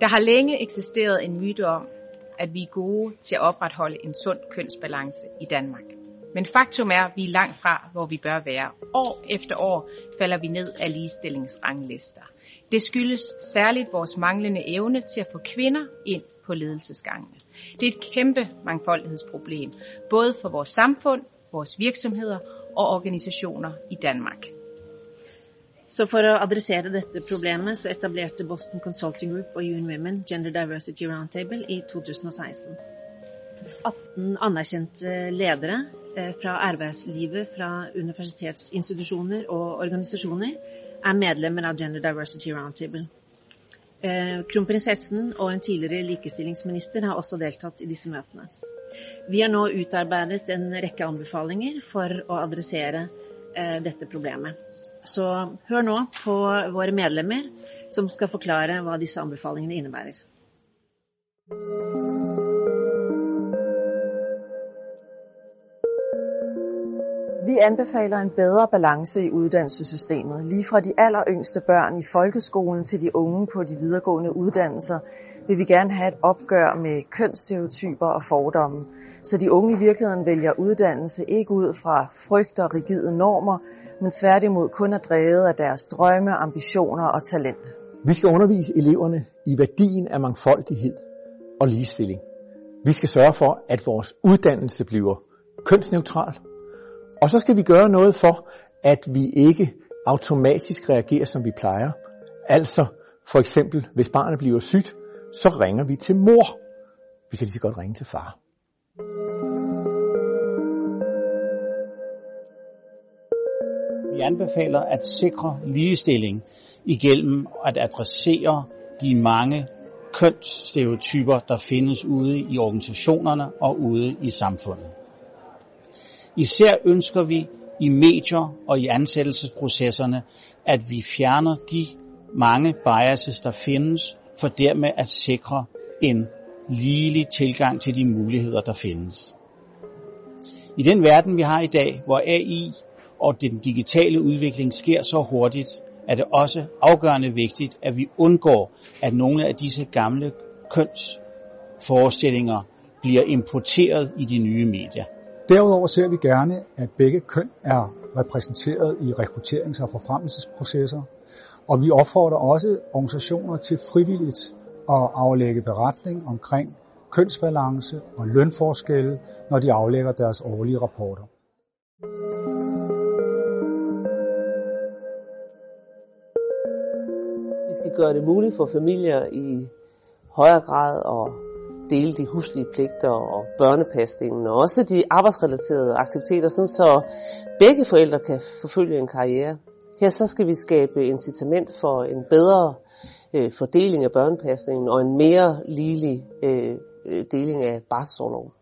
Der har længe eksisteret en myte om, at vi er gode til at opretholde en sund kønsbalance i Danmark. Men faktum er, at vi er langt fra, hvor vi bør være. År efter år falder vi ned af ligestillingsranglister. Det skyldes særligt vores manglende evne til at få kvinder ind på ledelsesgangene. Det er et kæmpe mangfoldighedsproblem, både for vores samfund, vores virksomheder og organisationer i Danmark. Så for å adressere dette problemet så etablerte Boston Consulting Group og UN Women Gender Diversity Roundtable i 2016. 18 anerkjente ledere eh, fra arbeidslivet, fra universitetsinstitusjoner og organisasjoner er medlemmer av Gender Diversity Roundtable. Eh, kronprinsessen og en tidligere likestillingsminister har også deltatt i disse møtene. Vi har nå utarbeidet en rekke anbefalinger for å adressere eh, dette problemet. Så hør nå på våre medlemmer som skal forklare hva disse anbefalingene innebærer. Vi anbefaler en bedre balance i uddannelsessystemet, lige fra de aller yngste børn i folkeskolen til de unge på de videregående uddannelser, vil vi gerne have et opgør med kønsstereotyper og fordomme, så de unge i virkeligheden vælger uddannelse ikke ud fra frygt og rigide normer, men tværtimod kun er drevet af deres drømme, ambitioner og talent. Vi skal undervise eleverne i værdien af mangfoldighed og ligestilling. Vi skal sørge for, at vores uddannelse bliver kønsneutral, og så skal vi gøre noget for, at vi ikke automatisk reagerer, som vi plejer. Altså, for eksempel, hvis barnet bliver sygt, så ringer vi til mor. Vi kan lige så godt ringe til far. Vi anbefaler at sikre ligestilling igennem at adressere de mange kønsstereotyper, der findes ude i organisationerne og ude i samfundet. Især ønsker vi i medier og i ansættelsesprocesserne, at vi fjerner de mange biases, der findes, for dermed at sikre en ligelig tilgang til de muligheder, der findes. I den verden, vi har i dag, hvor AI og den digitale udvikling sker så hurtigt, er det også afgørende vigtigt, at vi undgår, at nogle af disse gamle kønsforestillinger bliver importeret i de nye medier. Derudover ser vi gerne, at begge køn er repræsenteret i rekrutterings- og forfremmelsesprocesser, og vi opfordrer også organisationer til frivilligt at aflægge beretning omkring kønsbalance og lønforskelle, når de aflægger deres årlige rapporter. Vi skal gøre det muligt for familier i højere grad at dele de huslige pligter og børnepasningen og også de arbejdsrelaterede aktiviteter, sådan så begge forældre kan forfølge en karriere. Her så skal vi skabe incitament for en bedre øh, fordeling af børnepasningen og en mere ligelig øh, øh deling af barselsårloven.